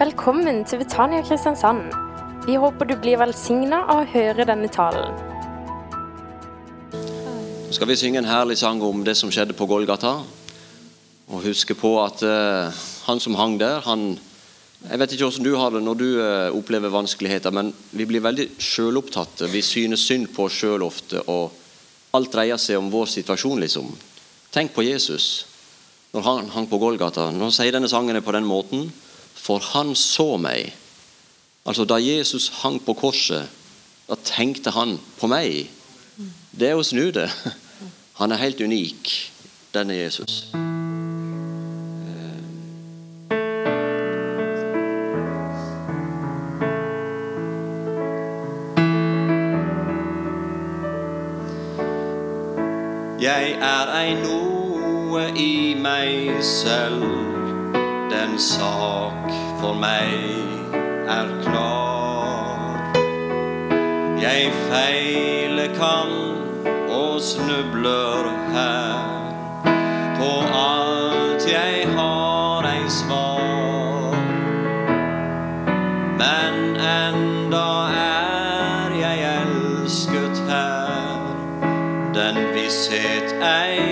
Velkommen til Betania Kristiansand. Vi håper du blir velsigna av å høre denne talen. Så skal vi synge en herlig sang om det som skjedde på Golgata. Og huske på at uh, han som hang der, han Jeg vet ikke hvordan du har det når du uh, opplever vanskeligheter, men vi blir veldig sjølopptatte. Vi synes synd på oss sjøl ofte, og alt dreier seg om vår situasjon, liksom. Tenk på Jesus når han hang på Golgata. Nå sier denne sangen på den måten For han så meg. Altså Da Jesus hang på korset, da tenkte han på meg. Det er å snu det. Han er helt unik, denne Jesus. Jeg er ei noe i meg selv, den sak for meg er klar. Jeg feiler kan og snubler her, på alt jeg har ei svar. Men enda er jeg elsket her, den visshet eier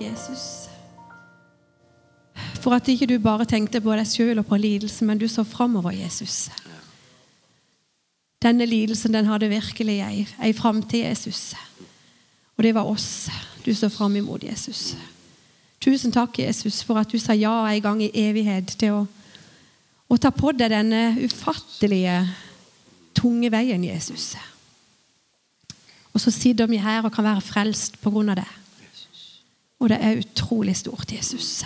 Jesus. For at ikke du bare tenkte på deg sjøl og på lidelsen, men du så framover, Jesus. Denne lidelsen den hadde virkelig ei, ei framtid, Jesus. Og det var oss du så fram imot, Jesus. Tusen takk, Jesus, for at du sa ja en gang i evighet til å, å ta på deg denne ufattelige, tunge veien, Jesus. Og så sitter vi her og kan være frelst på grunn av det. Og det er utrolig stort, Jesus.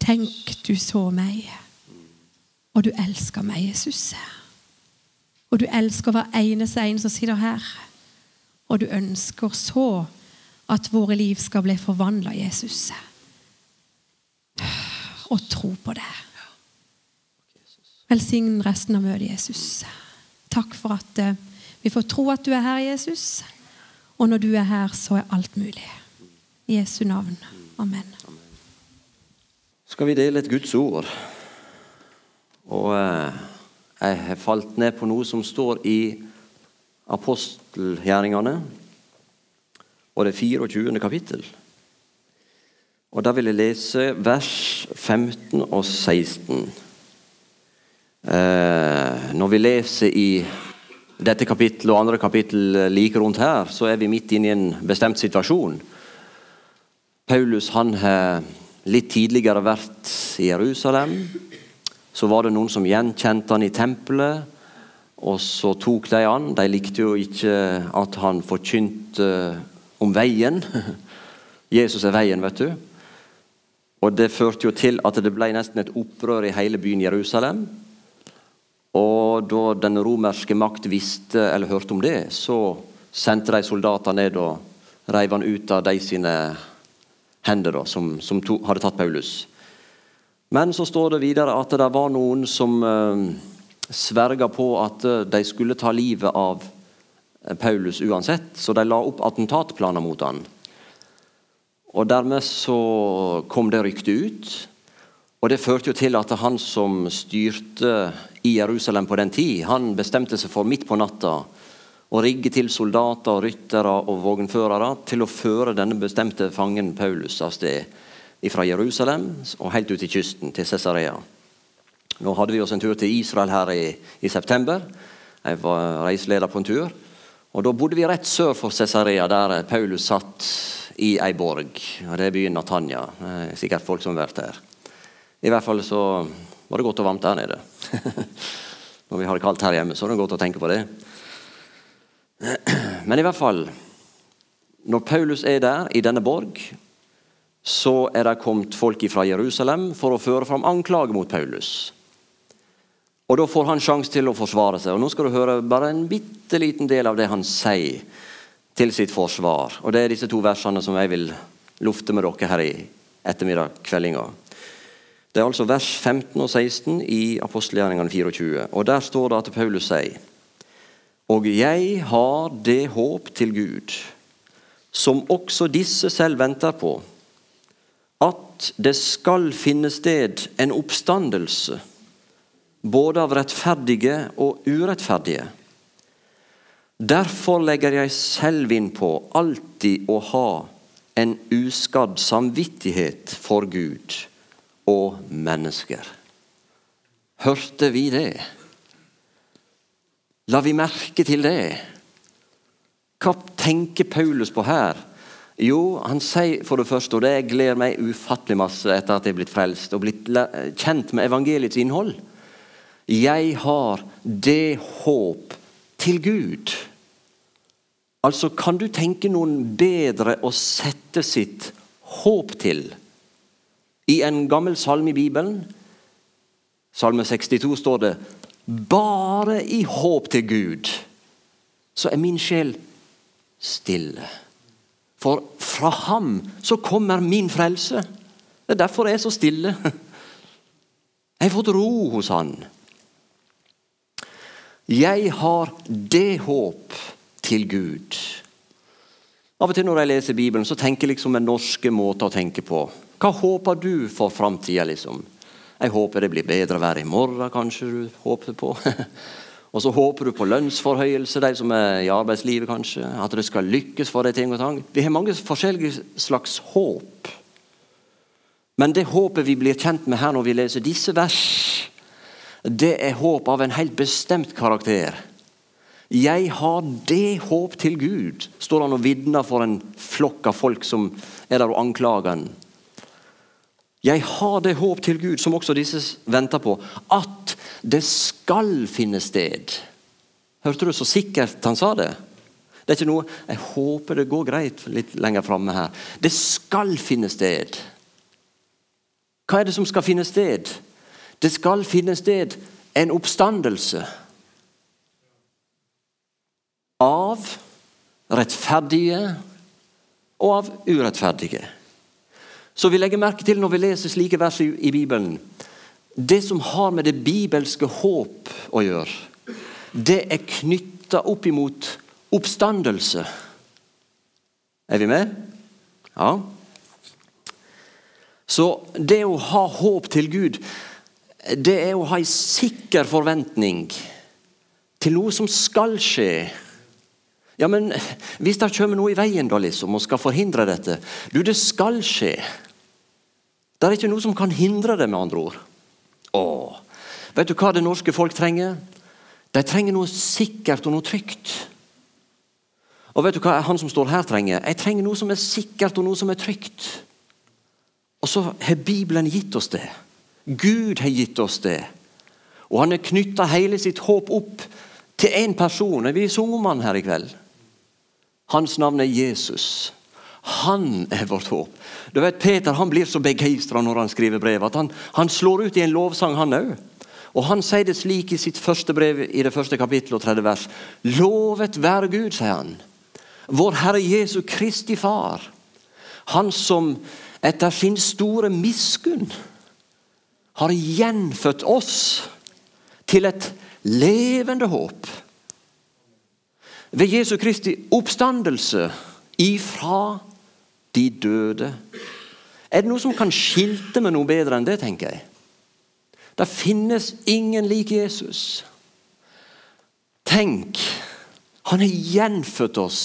Tenk, du så meg, og du elsker meg, Jesus. Og du elsker hver eneste en som sitter her. Og du ønsker så at våre liv skal bli forvandla, Jesus. Og tro på det. Velsign resten av møtet, Jesus. Takk for at eh, vi får tro at du er her, Jesus. Og når du er her, så er alt mulig. I Jesu navn. Amen. skal vi dele et Guds ord. Og eh, jeg har falt ned på noe som står i apostelgjerningene, og det 24. kapittel. Og Da vil jeg lese vers 15 og 16. Eh, når vi leser i dette kapittelet og andre kapittel like rundt her, så er vi midt inne i en bestemt situasjon. Paulus han har litt tidligere vært i Jerusalem. Så var det noen som gjenkjente han i tempelet, og så tok de han. De likte jo ikke at han forkynte om veien. Jesus er veien, vet du. Og Det førte jo til at det ble nesten et opprør i hele byen Jerusalem. Og da den romerske makt visste eller hørte om det, så sendte de soldater ned og reiv han ut av de sine hender da, som, som to, hadde tatt Paulus. Men så står det videre at det var noen som eh, sverga på at eh, de skulle ta livet av eh, Paulus uansett, så de la opp attentatplaner mot han. Og Dermed så kom det ryktet ut. Og Det førte jo til at han som styrte i Jerusalem på den tid, han bestemte seg for midt på natta å rigge til soldater, ryttere og vognførere til å føre denne bestemte fangen Paulus av sted fra Jerusalem og helt ut til kysten, til Cesarea. Nå hadde vi oss en tur til Israel her i, i september. Jeg var reiseleder på en tur. Og Da bodde vi rett sør for Cesarea, der Paulus satt i ei borg. og Det er byen Natanya. Det er sikkert folk som har vært der. I hvert fall så var det godt og varmt der nede. Når vi har det kaldt her hjemme, så er det godt å tenke på det. Men i hvert fall Når Paulus er der, i denne borg, så er det kommet folk fra Jerusalem for å føre fram anklager mot Paulus. Og Da får han sjanse til å forsvare seg. Og Nå skal du høre bare en bitte liten del av det han sier til sitt forsvar. Og Det er disse to versene som jeg vil lufte med dere her i ettermiddag kveldinga. Det er altså vers 15 og 16 i apostelgjerningene 24. Og Der står det at Paulus sier og jeg har det håp til Gud, som også disse selv venter på, at det skal finne sted en oppstandelse, både av rettferdige og urettferdige. Derfor legger jeg selv inn på alltid å ha en uskadd samvittighet for Gud og mennesker. Hørte vi det? La vi merke til det? Hva tenker Paulus på her? Jo, han sier for det første, og det gleder meg ufattelig masse etter at jeg er blitt frelst og blitt kjent med evangeliets innhold. Jeg har det håp til Gud. Altså, kan du tenke noen bedre å sette sitt håp til? I en gammel salme i Bibelen, salme 62, står det bare i håp til Gud, så er min sjel stille. For fra ham så kommer min frelse. Det er derfor jeg er så stille. Jeg har fått ro hos han. Jeg har det håp til Gud. Av og til når jeg leser Bibelen, så tenker jeg liksom en norske måte å tenke på. Hva håper du for framtida, liksom? Jeg håper det blir bedre vær i morgen, kanskje du håper på. Og så håper du på lønnsforhøyelse, de som er i arbeidslivet kanskje. At det skal lykkes for deg ting og tang. Vi har mange forskjellige slags håp. Men det håpet vi blir kjent med her når vi leser disse vers, det er håp av en helt bestemt karakter. Jeg har det håp til Gud, står han og vitner for en flokk av folk som er der og anklager han. Jeg har det håp til Gud, som også disse venter på, at det skal finne sted. Hørte du så sikkert han sa det? Det er ikke noe Jeg håper det går greit litt lenger framme her. Det skal finne sted. Hva er det som skal finne sted? Det skal finne sted en oppstandelse av rettferdige og av urettferdige. Så vi legger merke til når vi leser slike vers i, i Bibelen Det som har med det bibelske håp å gjøre, det er knytta opp imot oppstandelse. Er vi med? Ja. Så det å ha håp til Gud, det er å ha en sikker forventning til noe som skal skje. Ja, men Hvis det kommer noe i veien da liksom, og skal forhindre dette Du, det skal skje. Det er ikke noe som kan hindre det, med andre ord. Åh, Vet du hva det norske folk trenger? De trenger noe sikkert og noe trygt. Og vet du hva han som står her trenger? Jeg trenger noe som er sikkert og noe som er trygt. Og så har Bibelen gitt oss det. Gud har gitt oss det. Og han har knytta hele sitt håp opp til én person. Vi sang om han her i kveld. Hans navn er Jesus. Han er vårt håp. Du vet, Peter han blir så begeistra når han skriver brev, at han, han slår ut i en lovsang, han òg. Og Han sier det slik i sitt første brev i det første kapittel og tredje vers. Lovet være Gud, sier han. Vår Herre Jesu Kristi Far. Han som etter sin store miskunn har gjenfødt oss til et levende håp. Ved Jesu Kristi oppstandelse ifra de døde. Er det noe som kan skilte med noe bedre enn det, tenker jeg? Det finnes ingen lik Jesus. Tenk, han har gjenfødt oss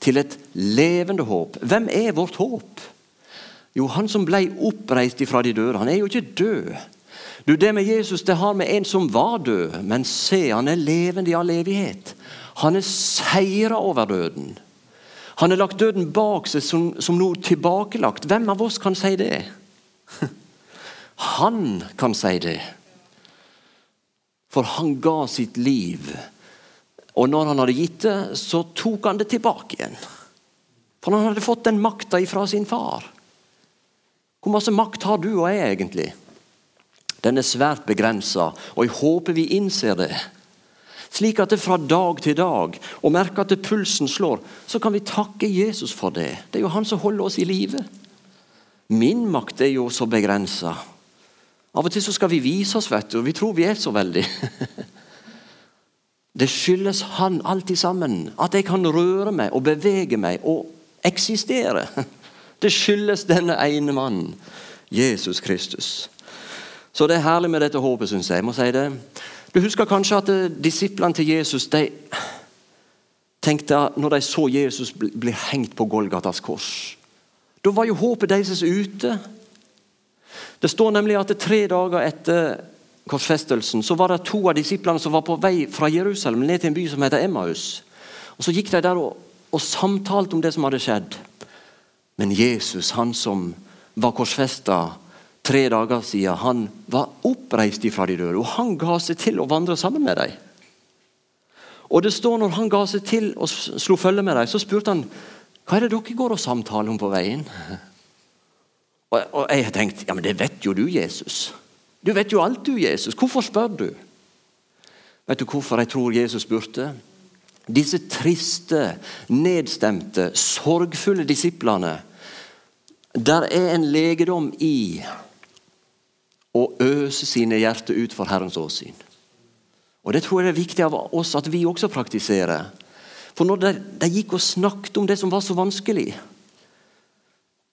til et levende håp. Hvem er vårt håp? Jo, han som ble oppreist ifra de døde. Han er jo ikke død. Du, Det med Jesus det har med en som var død, men se, han er levende i all evighet. Han er seira over døden. Han har lagt døden bak seg som, som noe tilbakelagt. Hvem av oss kan si det? Han kan si det. For han ga sitt liv. Og når han hadde gitt det, så tok han det tilbake igjen. For han hadde fått den makta ifra sin far. Hvor masse makt har du og jeg egentlig? Den er svært begrensa, og jeg håper vi innser det. Slik at det fra dag til dag, og merker at pulsen slår, så kan vi takke Jesus for det. Det er jo han som holder oss i live. Min makt er jo så begrensa. Av og til så skal vi vise oss, vet du, og vi tror vi er så veldig. Det skyldes han alltid sammen. At jeg kan røre meg og bevege meg og eksistere. Det skyldes denne ene mannen, Jesus Kristus. Så det er herlig med dette håpet, syns jeg. jeg må si det. Du husker kanskje at eh, disiplene til Jesus de tenkte når de så Jesus bli hengt på Golgatas kors Da var jo håpet deres ute. Det står nemlig at tre dager etter korsfestelsen så var det to av disiplene som var på vei fra Jerusalem ned til en by som heter Emmaus. Og Så gikk de der og, og samtalte om det som hadde skjedd. Men Jesus, han som var korsfesta, tre dager siden han var oppreist ifra de døde, og han ga seg til å vandre sammen med dem. Og det står Når han ga seg til og slo følge med dem, så spurte han hva er det dere går og samtaler om på veien. Og, og jeg har tenkt ja, men det vet jo du, Jesus. Du vet jo alt, du, Jesus. Hvorfor spør du? Vet du hvorfor jeg tror Jesus spurte? Disse triste, nedstemte, sorgfulle disiplene. Der er en legedom i og øse sine hjerter ut for Herrens åsyn. Og Det tror jeg er viktig av oss at vi også praktiserer. For når de, de gikk og snakket om det som var så vanskelig,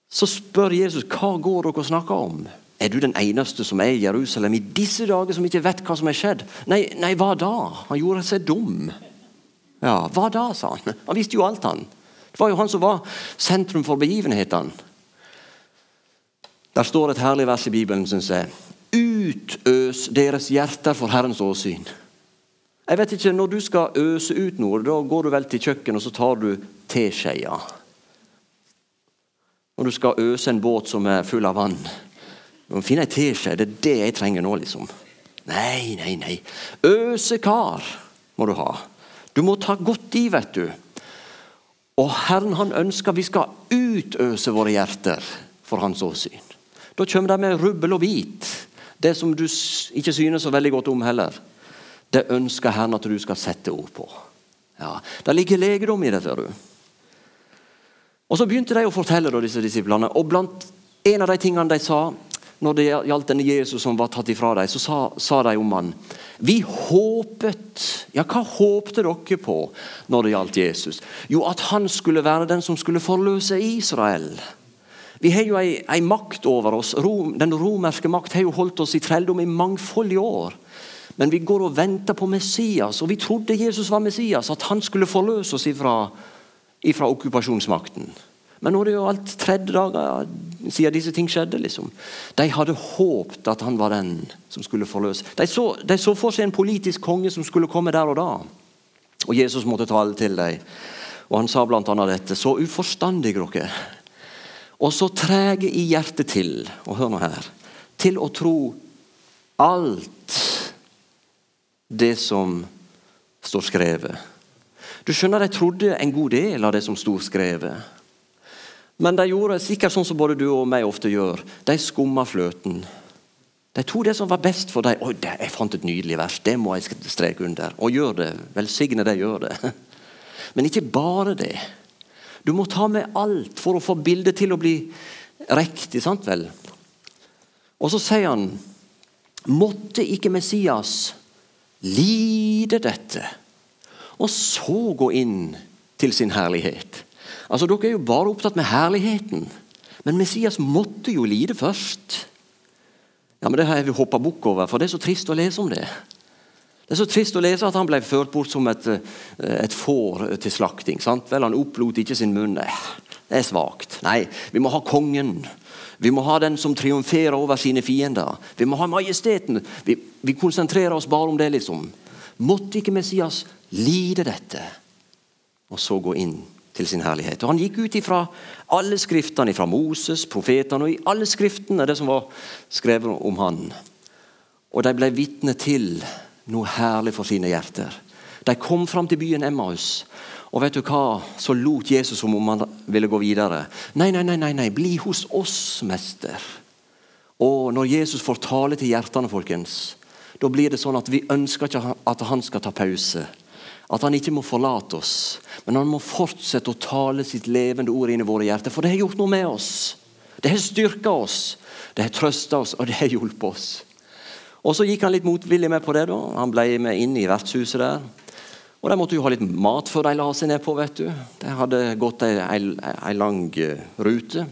så spør Jesus hva går dere og snakker om. Er du den eneste som er i Jerusalem i disse dager som ikke vet hva som er skjedd? Nei, nei hva da? Han gjorde seg dum. Ja, hva da, sa han. Han visste jo alt, han. Det var jo han som var sentrum for begivenhetene. Der står et herlig vers i Bibelen, syns jeg. Utøs deres hjerter for Herrens åsyn. Jeg vet ikke, Når du skal øse ut noe, da går du vel til kjøkkenet og så tar du teskeia. Når du skal øse en båt som er full av vann. Du må finne ei teskje. Det er det jeg trenger nå, liksom. Nei, nei, nei. Øsekar må du ha. Du må ta godt i, vet du. Og Herren han ønsker vi skal utøse våre hjerter for Hans åsyn. Da kommer de med rubbel og hvit. Det som du ikke synes så veldig godt om heller. Det ønsker Herren at du skal sette ord på. Ja, Det ligger legedom i det. ser du. Og Så begynte de å fortelle da, disse disiplene. og blant En av de tingene de sa når det gjaldt denne Jesus som var tatt ifra dem, så sa, sa de om han Vi håpet Ja, hva håpte dere på når det gjaldt Jesus? Jo, at han skulle være den som skulle forløse Israel. Vi har jo ei, ei makt over oss. Rom, den romerske makt har jo holdt oss i trelldom i mangfoldige år. Men vi går og venter på Messias, og vi trodde Jesus var Messias. At han skulle forløse oss ifra, ifra okkupasjonsmakten. Men nå er det jo alt tredje dager siden disse ting skjedde. liksom. De hadde håpet at han var den som skulle forløse. De så, de så for seg en politisk konge som skulle komme der og da. Og Jesus måtte tale til dem. Og Han sa bl.a. dette. Så uforstandige dere og så trege i hjertet til, og hør nå her, til å tro alt det som står skrevet. Du skjønner, De trodde en god del av det som sto skrevet. Men de gjorde sikkert sånn som både du og meg ofte gjør. De skumma fløten. De tok det som var best for dem. Jeg fant et nydelig vers, det må jeg streke under. Og gjør det. Velsigne de gjør det. Men ikke bare det. Du må ta med alt for å få bildet til å bli riktig. sant vel? Og så sier han Måtte ikke Messias lide dette, og så gå inn til sin herlighet? Altså, Dere er jo bare opptatt med herligheten, men Messias måtte jo lide først. Ja, men Det har jeg hoppa bukk over, for det er så trist å lese om det. Det er så trist å lese at han ble ført bort som et, eh, et får til slakting. Sant? Vel, Han opplot ikke sin munn. Det er svakt. Nei, vi må ha kongen. Vi må ha den som triumferer over sine fiender. Vi må ha majesteten. Vi, vi konsentrerer oss bare om det, liksom. Måtte ikke Messias lide dette, og så gå inn til sin herlighet? Og Han gikk ut ifra alle skriftene, fra Moses, profetene og i alle skriftene det som var skrevet om han. Og de ble vitne til noe herlig for sine hjerter. De kom fram til byen Emmaus. Og vet du hva? Så lot Jesus som om han ville gå videre. Nei, nei, nei, nei, nei. bli hos oss, mester. Og når Jesus får tale til hjertene, folkens, da blir det sånn at vi ønsker ikke at han skal ta pause. At han ikke må forlate oss, men han må fortsette å tale sitt levende ord inn i våre hjerter. For det har gjort noe med oss. Det har styrka oss, det har trøsta oss, og det har hjulpet oss. Og Så gikk han litt motvillig med på det. da. Han ble med inn i vertshuset der. Og De måtte jo ha litt mat før de la seg ned på. vet du. De hadde gått ei, lang eh, rute.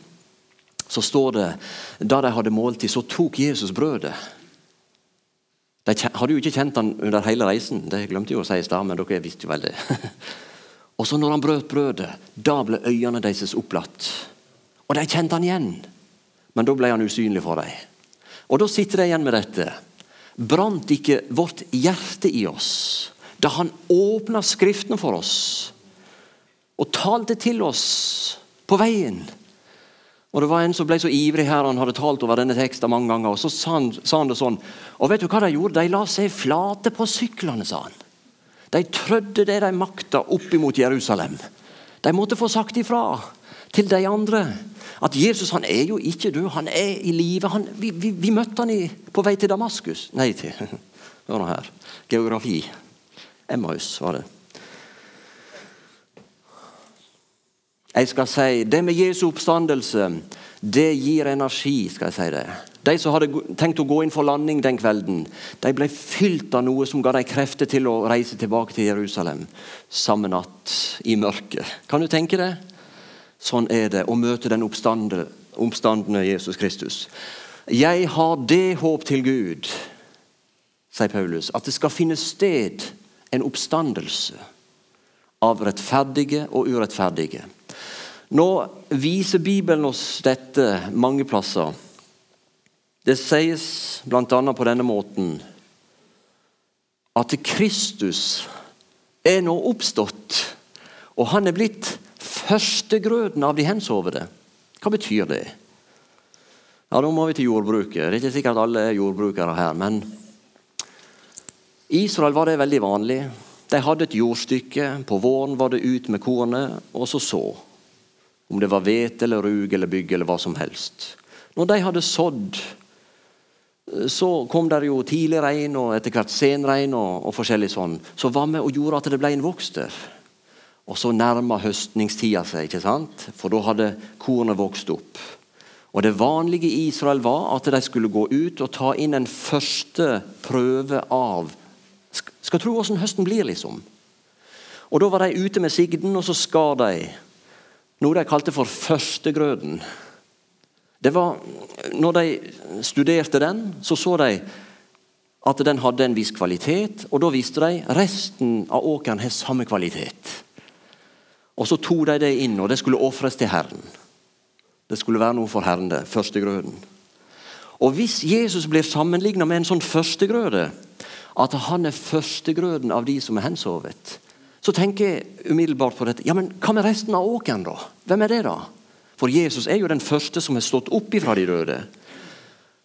Så står det da de hadde måltid, så tok Jesus brødet. De hadde jo ikke kjent han under hele reisen, det glemte jeg å si i stad, men dere visste jo vel det. Og så når han brøt brødet, da ble øynene deres opplatt. Og de kjente han igjen, men da ble han usynlig for dem. Og da sitter de igjen med dette. Brant ikke vårt hjerte i oss da han åpna Skriftene for oss og talte til oss på veien? Og Det var en som ble så ivrig her, han hadde talt over denne teksten mange ganger. og Så sa han, sa han det sånn. Og vet du hva de gjorde? De la seg flate på syklene, sa han. De trødde det de makta opp imot Jerusalem. De måtte få sagt ifra til de andre at Jesus han er jo ikke død, han er i live. Vi, vi, vi, møtte han i, på vei til Damaskus. Nei, til Hør nå her. Geografi. Emmaus var det. Jeg skal si det med Jesu oppstandelse, det gir energi. skal jeg si det. De som hadde tenkt å gå inn for landing den kvelden, de ble fylt av noe som ga dem krefter til å reise tilbake til Jerusalem samme natt i mørket. Kan du tenke det? Sånn er det å møte den oppstandende Jesus Kristus. Jeg har det håp til Gud, sier Paulus, at det skal finne sted en oppstandelse av rettferdige og urettferdige. Nå viser Bibelen oss dette mange plasser. Det sies bl.a. på denne måten at Kristus er nå oppstått, og han er blitt førstegrøden av de hensovne. Hva betyr det? Ja, Da må vi til jordbruket. Det er ikke sikkert alle er jordbrukere her, men Israel var det veldig vanlig. De hadde et jordstykke. På våren var det ut med kornet, og så så. Om det var hvete eller rug eller bygg eller hva som helst. Når de hadde sådd, så kom det jo tidlig regn og etter hvert senregn og, og forskjellig sånn, som var med og gjorde at det ble en vokst der. Og så nærma høstningstida seg, ikke sant? for da hadde kornet vokst opp. Og Det vanlige i Israel var at de skulle gå ut og ta inn en første prøve av Skal tro åssen høsten blir, liksom. Og Da var de ute med sigden, og så skar de noe de kalte for førstegrøden. Det var, når de studerte den, så så de at den hadde en viss kvalitet, og da visste de resten av åkeren har samme kvalitet. Og Så tok de det inn, og det skulle ofres til Herren. Det skulle være noe for Herren, det. Førstegrøden. Og hvis Jesus blir sammenlignet med en sånn førstegrøde, at han er førstegrøden av de som er hensovet, så tenker jeg umiddelbart på dette. Ja, men Hva med resten av åkeren, da? Hvem er det, da? For Jesus er jo den første som har stått opp ifra de døde.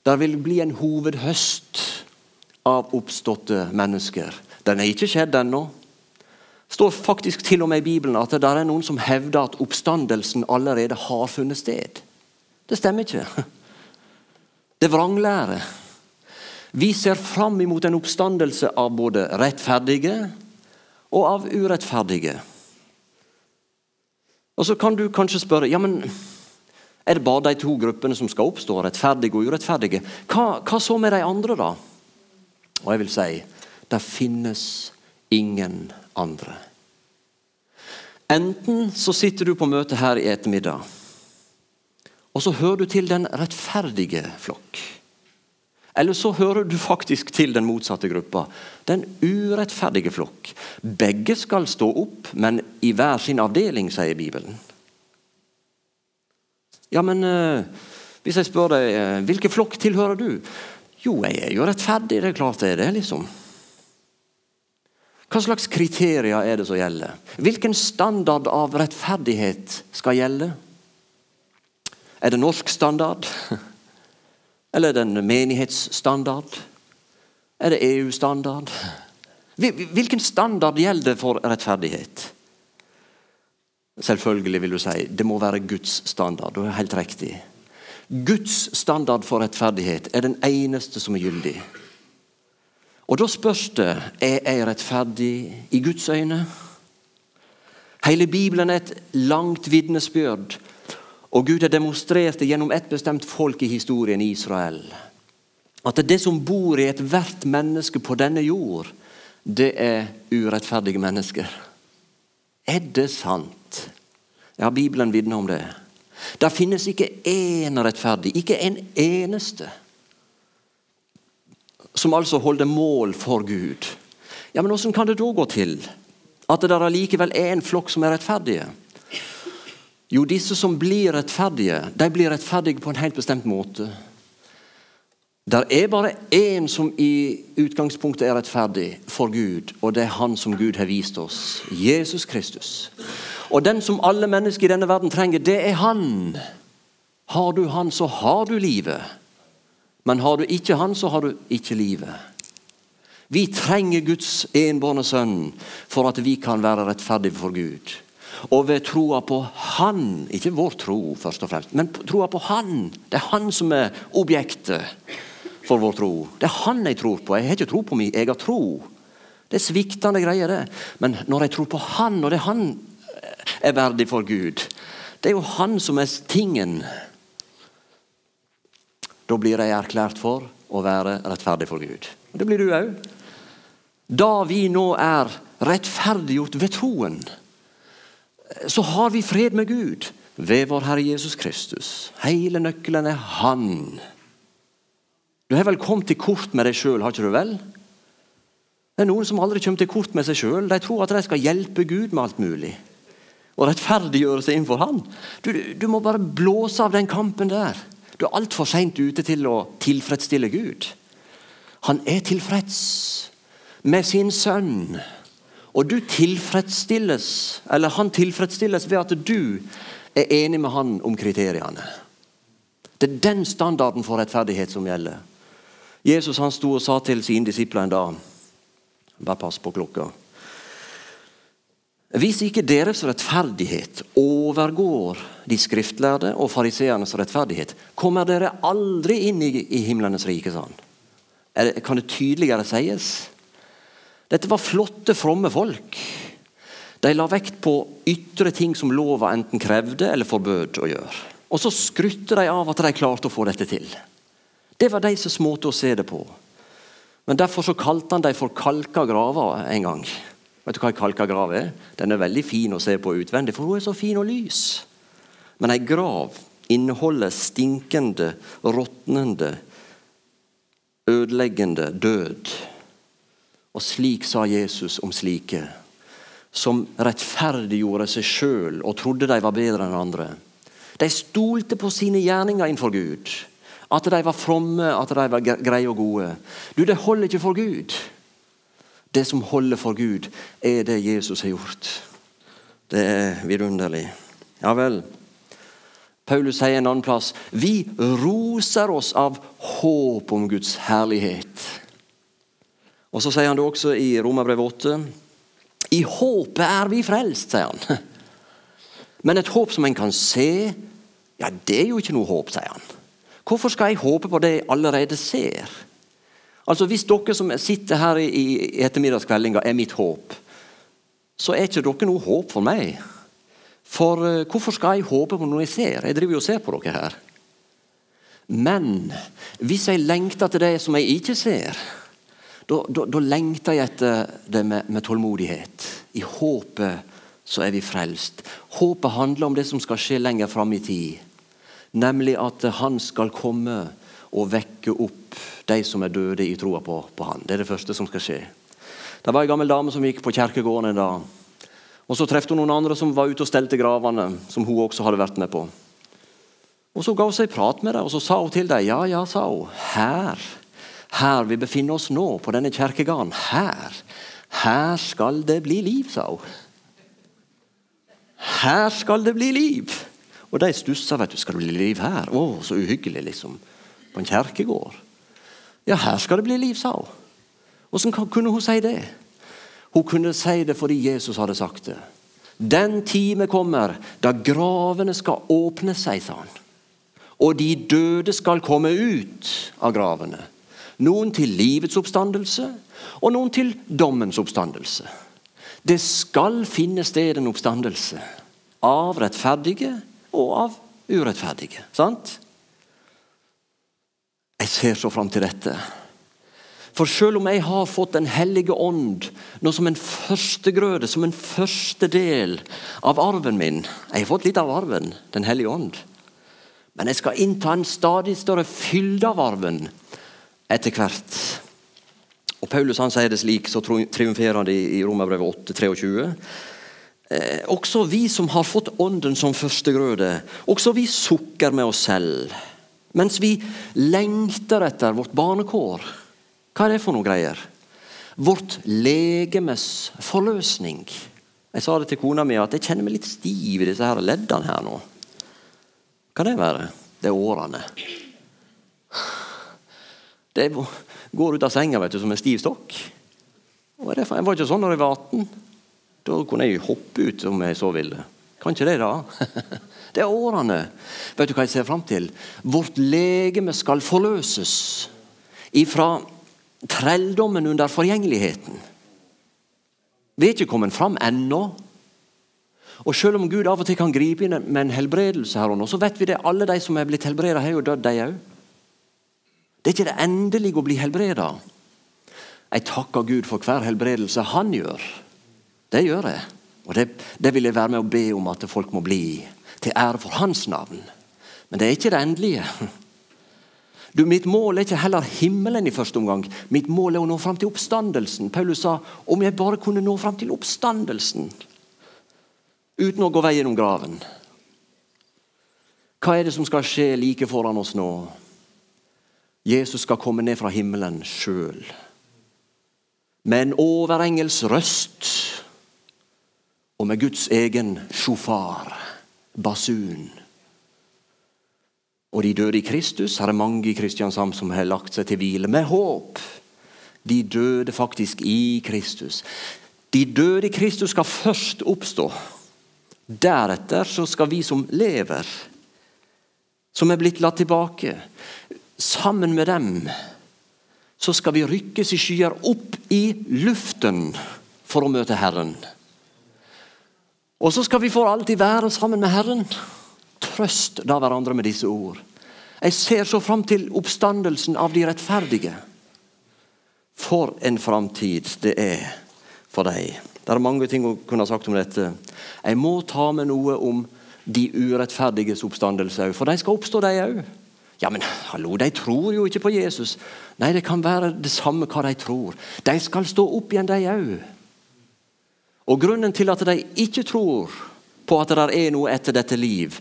Der vil bli en hovedhøst av oppståtte mennesker. Den er ikke skjedd ennå står faktisk til og med i Bibelen at det er noen som hevder at oppstandelsen allerede har funnet sted. Det stemmer ikke. Det er vranglære. Vi ser fram imot en oppstandelse av både rettferdige og av urettferdige. Og Så kan du kanskje spørre ja, men er det bare de to gruppene som skal oppstå, rettferdige og urettferdige. Hva, hva så med de andre, da? Og jeg vil si det finnes ingen andre. Enten så sitter du på møte her i ettermiddag, og så hører du til den rettferdige flokk. Eller så hører du faktisk til den motsatte gruppa, den urettferdige flokk. Begge skal stå opp, men i hver sin avdeling, sier Bibelen. Ja, men uh, hvis jeg spør deg, uh, hvilken flokk tilhører du? Jo, jeg er jo rettferdig, det er klart det er det, liksom. Hva slags kriterier er det som gjelder? Hvilken standard av rettferdighet skal gjelde? Er det norsk standard? Eller er det en menighetsstandard? Er det EU-standard? Hvilken standard gjelder for rettferdighet? Selvfølgelig vil du si det må være Guds standard. Du er helt riktig. Guds standard for rettferdighet er den eneste som er gyldig. Og Da spørs det er jeg rettferdig i Guds øyne. Hele Bibelen er et langt vitnesbyrd, og Gud har demonstrert det gjennom et bestemt folk i historien Israel. At det, er det som bor i ethvert menneske på denne jord, det er urettferdige mennesker. Er det sant? Ja, Bibelen vitner om det. Det finnes ikke én rettferdig, ikke en eneste som altså holder mål for Gud. Ja, men Hvordan kan det da gå til at det allikevel er en flokk som er rettferdige? Jo, disse som blir rettferdige, de blir rettferdige på en helt bestemt måte. Der er bare én som i utgangspunktet er rettferdig for Gud, og det er han som Gud har vist oss. Jesus Kristus. Og den som alle mennesker i denne verden trenger, det er han. Har du han, så har du livet. Men har du ikke Han, så har du ikke livet. Vi trenger Guds enbårne sønn for at vi kan være rettferdige for Gud. Og ved troa på Han, ikke vår tro, først og fremst, men troa på Han. Det er Han som er objektet for vår tro. Det er Han jeg tror på. Jeg har ikke tro på min egen tro. Det er sviktende greier, det. Men når jeg tror på Han, og det er Han er verdig for Gud Det er jo Han som er tingen da blir jeg erklært for å være rettferdig for Gud. Det blir du òg. Da vi nå er rettferdiggjort ved troen, så har vi fred med Gud ved vår Herre Jesus Kristus. Hele nøkkelen er Han. Du har vel kommet til kort med deg sjøl, har ikke du vel? Det er Noen som aldri kommer til kort med seg sjøl. De tror at de skal hjelpe Gud med alt mulig. Og rettferdiggjøre seg innenfor Han. Du, du må bare blåse av den kampen der. Du er altfor seint ute til å tilfredsstille Gud. Han er tilfreds med sin sønn. Og du tilfredsstilles, eller han tilfredsstilles ved at du er enig med han om kriteriene. Det er den standarden for rettferdighet som gjelder. Jesus han sto og sa til sine disipler en dag Bare pass på klokka. Hvis ikke deres rettferdighet overgår de skriftlærde og fariseernes rettferdighet, kommer dere aldri inn i, i himlenes rike, sa han. Kan det tydeligere sies? Dette var flotte, fromme folk. De la vekt på ytre ting som lova enten krevde eller forbød å gjøre. Og så skrytte de av at de klarte å få dette til. Det var de som småte å se det på. Men Derfor så kalte han dem for kalka graver en gang. Vet du hva en kalka grav er? Den er veldig fin å se på utvendig, for hun er så fin og lys. Men ei grav inneholder stinkende, råtnende, ødeleggende død. Og slik sa Jesus om slike, som rettferdiggjorde seg sjøl og trodde de var bedre enn andre. De stolte på sine gjerninger innenfor Gud. At de var fromme, at de var greie og gode. Du, Det holder ikke for Gud. Det som holder for Gud, er det Jesus har gjort. Det er vidunderlig. Ja vel. Paulus sier en annen plass vi roser oss av håp om Guds herlighet. Og Så sier han det også i Romerbrevet 8. I håpet er vi frelst, sier han. Men et håp som en kan se, ja, det er jo ikke noe håp, sier han. Hvorfor skal jeg håpe på det jeg allerede ser? Altså Hvis dere som sitter her i ettermiddagskveldinga er mitt håp, så er ikke dere noe håp for meg. For uh, hvorfor skal jeg håpe på noe jeg ser? Jeg driver jo og ser på dere her. Men hvis jeg lengter til det som jeg ikke ser, da lengter jeg etter det med, med tålmodighet. I håpet så er vi frelst. Håpet handler om det som skal skje lenger fram i tid. Nemlig at han skal komme og vekke opp de som er døde i troa på, på, han. Det er det første som skal skje. Det var ei gammel dame som gikk på kjerkegården en dag. Og Så traff hun noen andre som var ute og stelte gravene, som hun også hadde vært med på. Og Så ga hun seg prat med dem, og så sa hun til dem ja, ja, sa hun, her, her vi befinner oss nå, på denne kjerkegården, her, her skal det bli liv, sa hun. Her skal det bli liv. Og de stussa. vet du, Skal det bli liv her? Å, så uhyggelig, liksom. På en kjerkegård. Ja, her skal det bli liv, sa hun. Hvordan kunne hun si det? Hun kunne si det fordi Jesus hadde sagt det. Den time kommer da gravene skal åpne seg, sa han. Og de døde skal komme ut av gravene. Noen til livets oppstandelse, og noen til dommens oppstandelse. Det skal finne sted en oppstandelse av rettferdige og av urettferdige. Sant? Jeg ser så fram til dette. For selv om jeg har fått Den hellige ånd nå som en førstegrøde, som en første del av arven min Jeg har fått litt av arven, Den hellige ånd. Men jeg skal innta en stadig større fylde av arven etter hvert. Og Paulus han sier det slik, så triumferer han i Romerbrevet 8, 23. Eh, også vi som har fått Ånden som førstegrøde, også vi sukker med oss selv. Mens vi lengter etter vårt barnekår. Hva er det for noe greier? Vårt legemes forløsning. Jeg sa det til kona mi at jeg kjenner meg litt stiv i disse her leddene her nå. Kan det være? Det er årene. Det går ut av senga vet du, som en stiv stokk. Jeg var ikke sånn da jeg var 18. Da kunne jeg hoppe ut om jeg så ville. Kan ikke det, da? Det er årene. Vet du hva jeg ser fram til? Vårt legeme skal forløses ifra trelldommen under forgjengeligheten. Vi er ikke kommet fram ennå. Og Selv om Gud av og til kan gripe inn med en helbredelse, her og nå, så vet vi det alle de som er blitt helbredet, har jo dødd, de òg. Det er ikke det endelige å bli helbreda. Jeg takker Gud for hver helbredelse Han gjør. Det gjør jeg. Og det, det, vil jeg være med å be om at folk må bli, til ære for hans navn. Men det er ikke det endelige. Du, Mitt mål er ikke heller himmelen i første omgang. Mitt mål er å nå fram til oppstandelsen. Paulus sa om jeg bare kunne nå fram til oppstandelsen uten å gå veien om graven. Hva er det som skal skje like foran oss nå? Jesus skal komme ned fra himmelen sjøl. Med en overengels røst og med Guds egen sjofar, basun. Og de døde i Kristus er mange i Kristiansand som har lagt seg til hvile med håp. De døde faktisk i Kristus. De døde i Kristus skal først oppstå. Deretter så skal vi som lever, som er blitt latt tilbake, sammen med dem, så skal vi rykkes i skyer opp i luften for å møte Herren. Og så skal vi for alltid være sammen med Herren. Trøst da hverandre med disse ord. Jeg ser så fram til oppstandelsen av de rettferdige. For en framtid det er for deg. Det er mange ting å kunne ha sagt om dette. Jeg må ta med noe om de urettferdiges oppstandelse òg, for de skal oppstå, de òg. Ja, men hallo, de tror jo ikke på Jesus. Nei, det kan være det samme hva de tror. De skal stå opp igjen, de òg. Og Grunnen til at de ikke tror på at det er noe etter dette liv,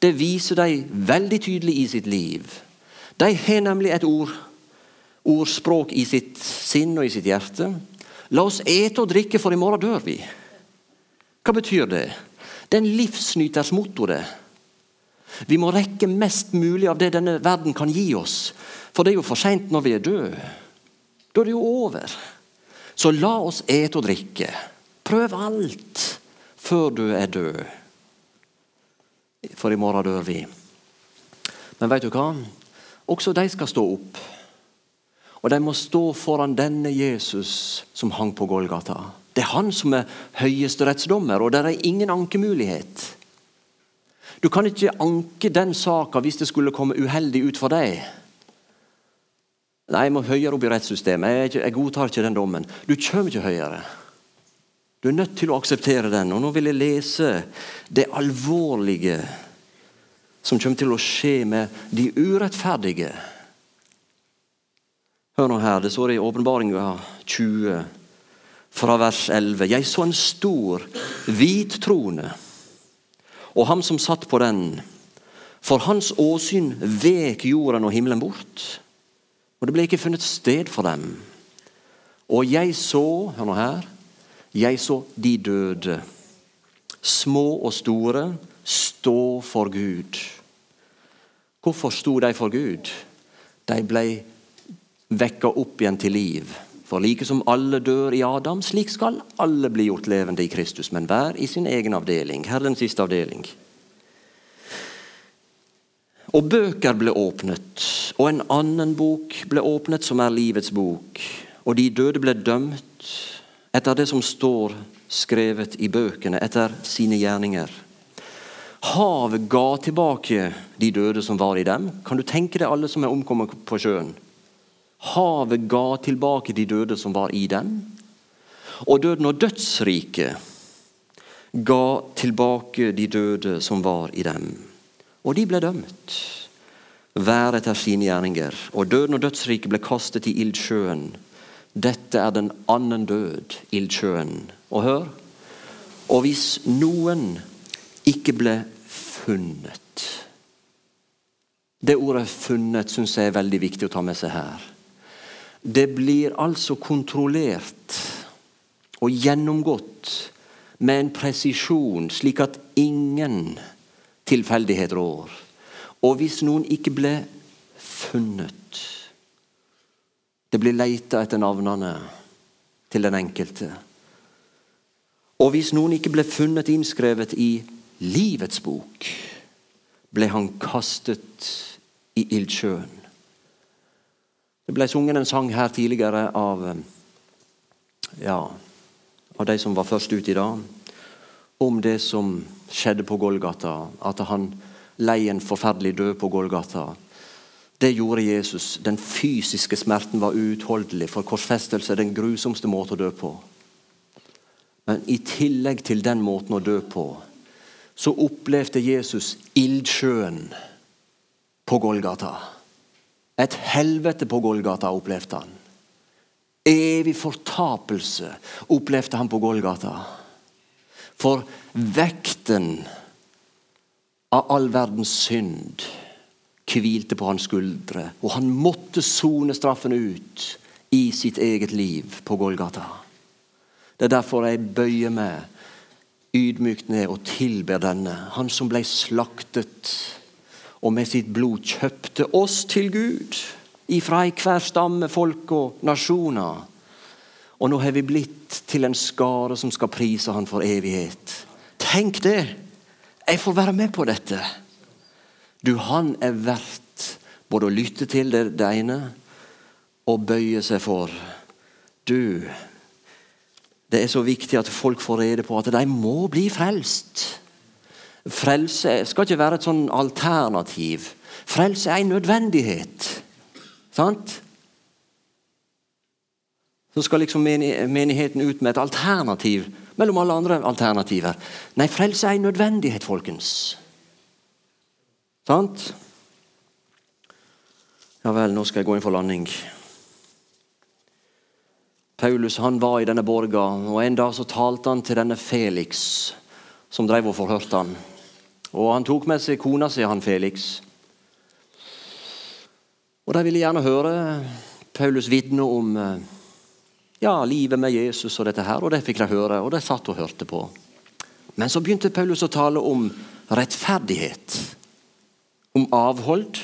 det viser de veldig tydelig i sitt liv. De har nemlig et ord, ordspråk i sitt sinn og i sitt hjerte. La oss ete og drikke, for i morgen dør vi. Hva betyr det? Det er en livsnyters motto. det. Vi må rekke mest mulig av det denne verden kan gi oss. For det er jo for seint når vi er døde. Da er det jo over. Så la oss ete og drikke. Prøv alt før du er død. For i morgen dør vi. Men vet du hva? Også de skal stå opp. Og de må stå foran denne Jesus som hang på Golgata. Det er han som er høyesterettsdommer, og det er ingen ankemulighet. Du kan ikke anke den saka hvis det skulle komme uheldig ut for deg. Nei, jeg må høyere opp i rettssystemet. Jeg, godtar ikke den dommen. Du kommer ikke høyere. Du er nødt til å akseptere den. Og nå vil jeg lese det alvorlige som kommer til å skje med de urettferdige. Hør nå her, det står i Åpenbaringa 20, fra vers 11. Jeg så en stor, hvit trone, og ham som satt på den. For hans åsyn vek jorden og himmelen bort, og det ble ikke funnet sted for dem. Og jeg så, hør nå her, jeg så de døde, små og store, stå for Gud. Hvorfor sto de for Gud? De ble vekka opp igjen til liv. For like som alle dør i Adam, slik skal alle bli gjort levende i Kristus, men hver i sin egen avdeling. Her den siste avdeling. Og bøker ble åpnet, og en annen bok ble åpnet, som er livets bok. Og de døde ble dømt etter det som står skrevet i bøkene, etter sine gjerninger. Havet ga tilbake de døde som var i dem. Kan du tenke deg alle som er omkommet på sjøen? Havet ga tilbake de døde som var i dem. Og døden og dødsriket ga tilbake de døde som var i dem. Og de ble dømt, hver etter sine gjerninger. Og døden og dødsriket ble kastet i ildsjøen. Dette er den annen død, ildsjøen. Og hør Og hvis noen ikke ble funnet Det ordet 'funnet' syns jeg er veldig viktig å ta med seg her. Det blir altså kontrollert og gjennomgått med en presisjon, slik at ingen tilfeldighet rår. Og hvis noen ikke ble funnet Det blir leita etter navnene til den enkelte. Og hvis noen ikke ble funnet innskrevet i livets bok, ble han kastet i ildsjøen. Det ble sunget en sang her tidligere av ja, av de som var først ute i dag, om det som skjedde på Golgata. At han lei en forferdelig død på Golgata. Det gjorde Jesus. Den fysiske smerten var uutholdelig, for korsfestelse er den grusomste måte å dø på. Men i tillegg til den måten å dø på, så opplevde Jesus ildsjøen på Golgata. Et helvete på Golgata opplevde han. Evig fortapelse opplevde han på Golgata. For vekten av all verdens synd hvilte på hans skuldre, og han måtte sone straffen ut i sitt eget liv på Golgata. Det er derfor jeg bøyer meg ydmykt ned og tilber denne, han som ble slaktet og med sitt blod kjøpte oss til Gud ifra hver stamme, folk og nasjoner. Og nå har vi blitt til en skare som skal prise han for evighet. Tenk det! Jeg får være med på dette. Du, han er verdt både å lytte til det, det ene og bøye seg for. Du, det er så viktig at folk får rede på at de må bli frelst. Frelse skal ikke være et sånn alternativ. Frelse er en nødvendighet. Sant? Så skal liksom menigheten ut med et alternativ mellom alle andre alternativer. Nei, frelse er en nødvendighet, folkens. Sant? Ja vel, nå skal jeg gå inn for landing. Paulus han var i denne borga, og en dag så talte han til denne Felix, som drev og forhørte han. Og Han tok med seg kona si, han Felix. Og De ville gjerne høre Paulus vitne om eh, ja, livet med Jesus og dette her, og det fikk de høre, og de satt og hørte på. Men så begynte Paulus å tale om rettferdighet, om avhold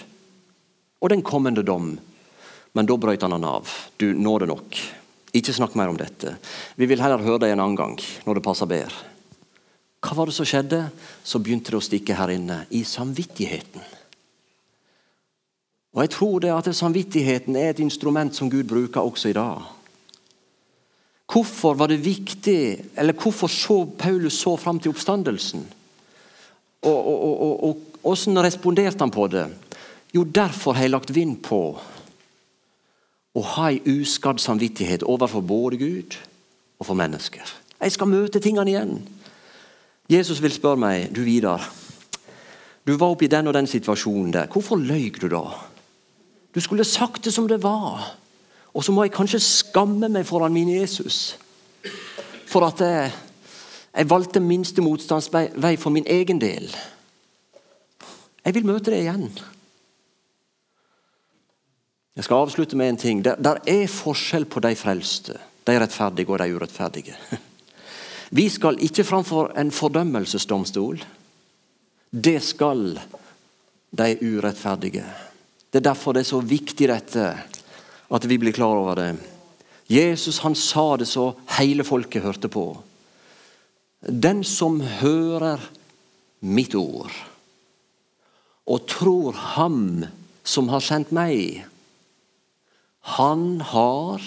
og den kommende dom. Men da brøt han han av. Du, nå er det nok. Ikke snakk mer om dette. Vi vil heller høre deg en annen gang, når det passer bedre. Hva var det som skjedde? Så begynte det å stikke her inne, i samvittigheten. Og jeg tror det at Samvittigheten er et instrument som Gud bruker også i dag. Hvorfor var det viktig, eller hvorfor så Paulus så fram til oppstandelsen? Og, Hvordan responderte han på det? Jo, derfor har jeg lagt vind på å ha ei uskadd samvittighet overfor både Gud og for mennesker. Jeg skal møte tingene igjen. Jesus vil spørre meg, du Vidar, du var oppe i den og den situasjonen der. Hvorfor løy du da? Du skulle sagt det som det var. Og så må jeg kanskje skamme meg foran min Jesus. For at jeg, jeg valgte minste motstandsvei for min egen del. Jeg vil møte det igjen. Jeg skal avslutte med en ting. Der, der er forskjell på de frelste, de rettferdige og de urettferdige. Vi skal ikke framfor en fordømmelsesdomstol. Det skal de urettferdige. Det er derfor det er så viktig dette, at vi blir klar over det. Jesus han sa det så hele folket hørte på. Den som hører mitt ord og tror ham som har sendt meg, han har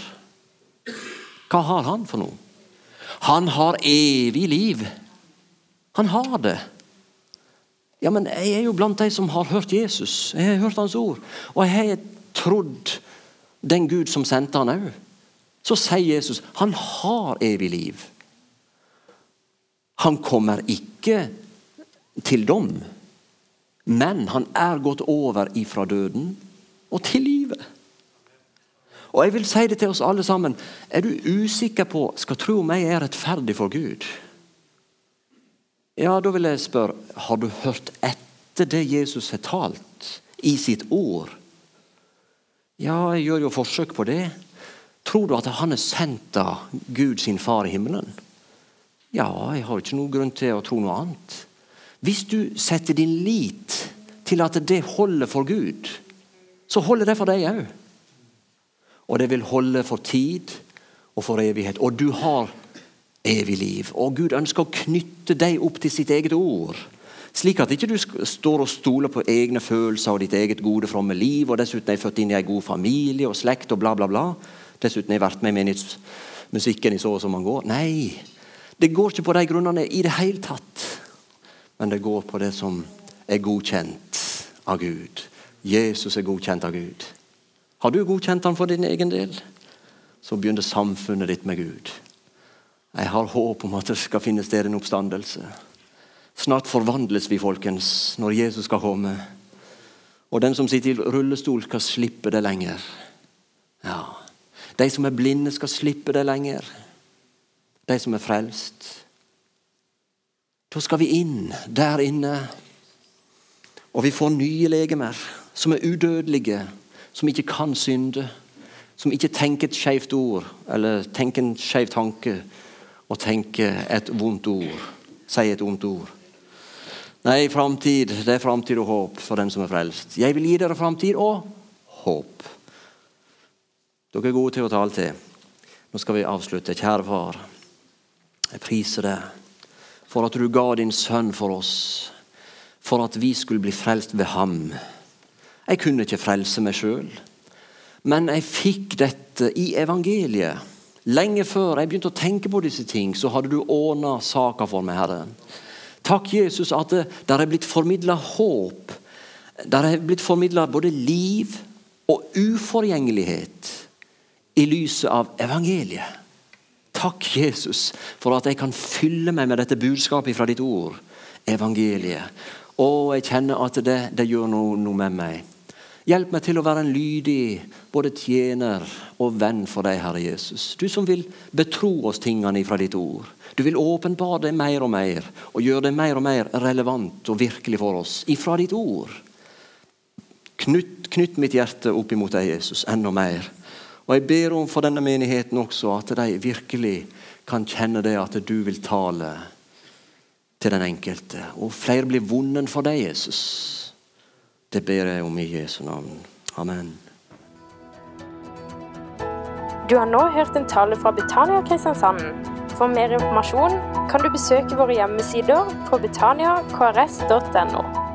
Hva har han for noe? Han har evig liv. Han har det. Ja, men Jeg er jo blant de som har hørt Jesus. Jeg har hørt hans ord. Og jeg har trodd den Gud som sendte han òg. Så sier Jesus han har evig liv. Han kommer ikke til dom, men han er gått over ifra døden og til livet. Og jeg vil si det til oss alle sammen. Er du usikker på skal tro om jeg er rettferdig for Gud? Ja, Da vil jeg spørre har du hørt etter det Jesus har talt i sitt ord? Ja, jeg gjør jo forsøk på det. Tror du at han er sendt av Gud sin far i himmelen? Ja, jeg har ikke noen grunn til å tro noe annet. Hvis du setter din lit til at det holder for Gud, så holder det for deg òg. Og det vil holde for tid og for evighet. Og du har evig liv. Og Gud ønsker å knytte deg opp til sitt eget ord. Slik at ikke du står og stoler på egne følelser og ditt eget gode, fromme liv. Og dessuten er jeg født inn i en god familie og slekt og bla, bla, bla. Dessuten er jeg vært med i menighetsmusikken i så og så mange år. Nei, det går ikke på de grunnene i det hele tatt. Men det går på det som er godkjent av Gud. Jesus er godkjent av Gud. Har du godkjent han for din egen del, så begynner samfunnet ditt med Gud. Jeg har håp om at det skal finne sted en oppstandelse. Snart forvandles vi, folkens, når Jesus skal komme. Og den som sitter i rullestol, skal slippe det lenger. Ja. De som er blinde, skal slippe det lenger. De som er frelst. Da skal vi inn der inne. Og vi får nye legemer som er udødelige, som ikke kan synde. Som ikke tenker et skeivt ord eller tenker en skeiv tanke og tenker et vondt ord. Sier et vondt ord. Nei, framtid, det er framtid og håp for den som er frelst. Jeg vil gi dere framtid og håp. Dere er gode til å tale til. Nå skal vi avslutte. Kjære far, jeg priser deg for at du ga din sønn for oss, for at vi skulle bli frelst ved ham. Jeg kunne ikke frelse meg sjøl, men jeg fikk dette i evangeliet. Lenge før jeg begynte å tenke på disse ting, så hadde du ordna saka for meg, Herre. Takk, Jesus, at det der er blitt formidla håp. Der er blitt formidla både liv og uforgjengelighet i lyset av evangeliet. Takk, Jesus, for at jeg kan fylle meg med dette budskapet fra ditt ord, evangeliet. Og jeg kjenner at det, det gjør noe, noe med meg. Hjelp meg til å være en lydig både tjener og venn for deg, Herre Jesus. Du som vil betro oss tingene fra ditt ord. Du vil åpenbare det mer og mer og gjøre det mer og mer relevant og virkelig for oss ifra ditt ord. Knytt, knytt mitt hjerte opp imot deg, Jesus, enda mer. Og Jeg ber om for denne menigheten også at de virkelig kan kjenne det at du vil tale til den enkelte. Og flere blir vunnet for deg, Jesus. Det ber jeg om i Jesu navn. Amen. Du har nå hørt en tale fra Betania Kristiansand. For mer informasjon kan du besøke våre hjemmesider på betaniakrs.no.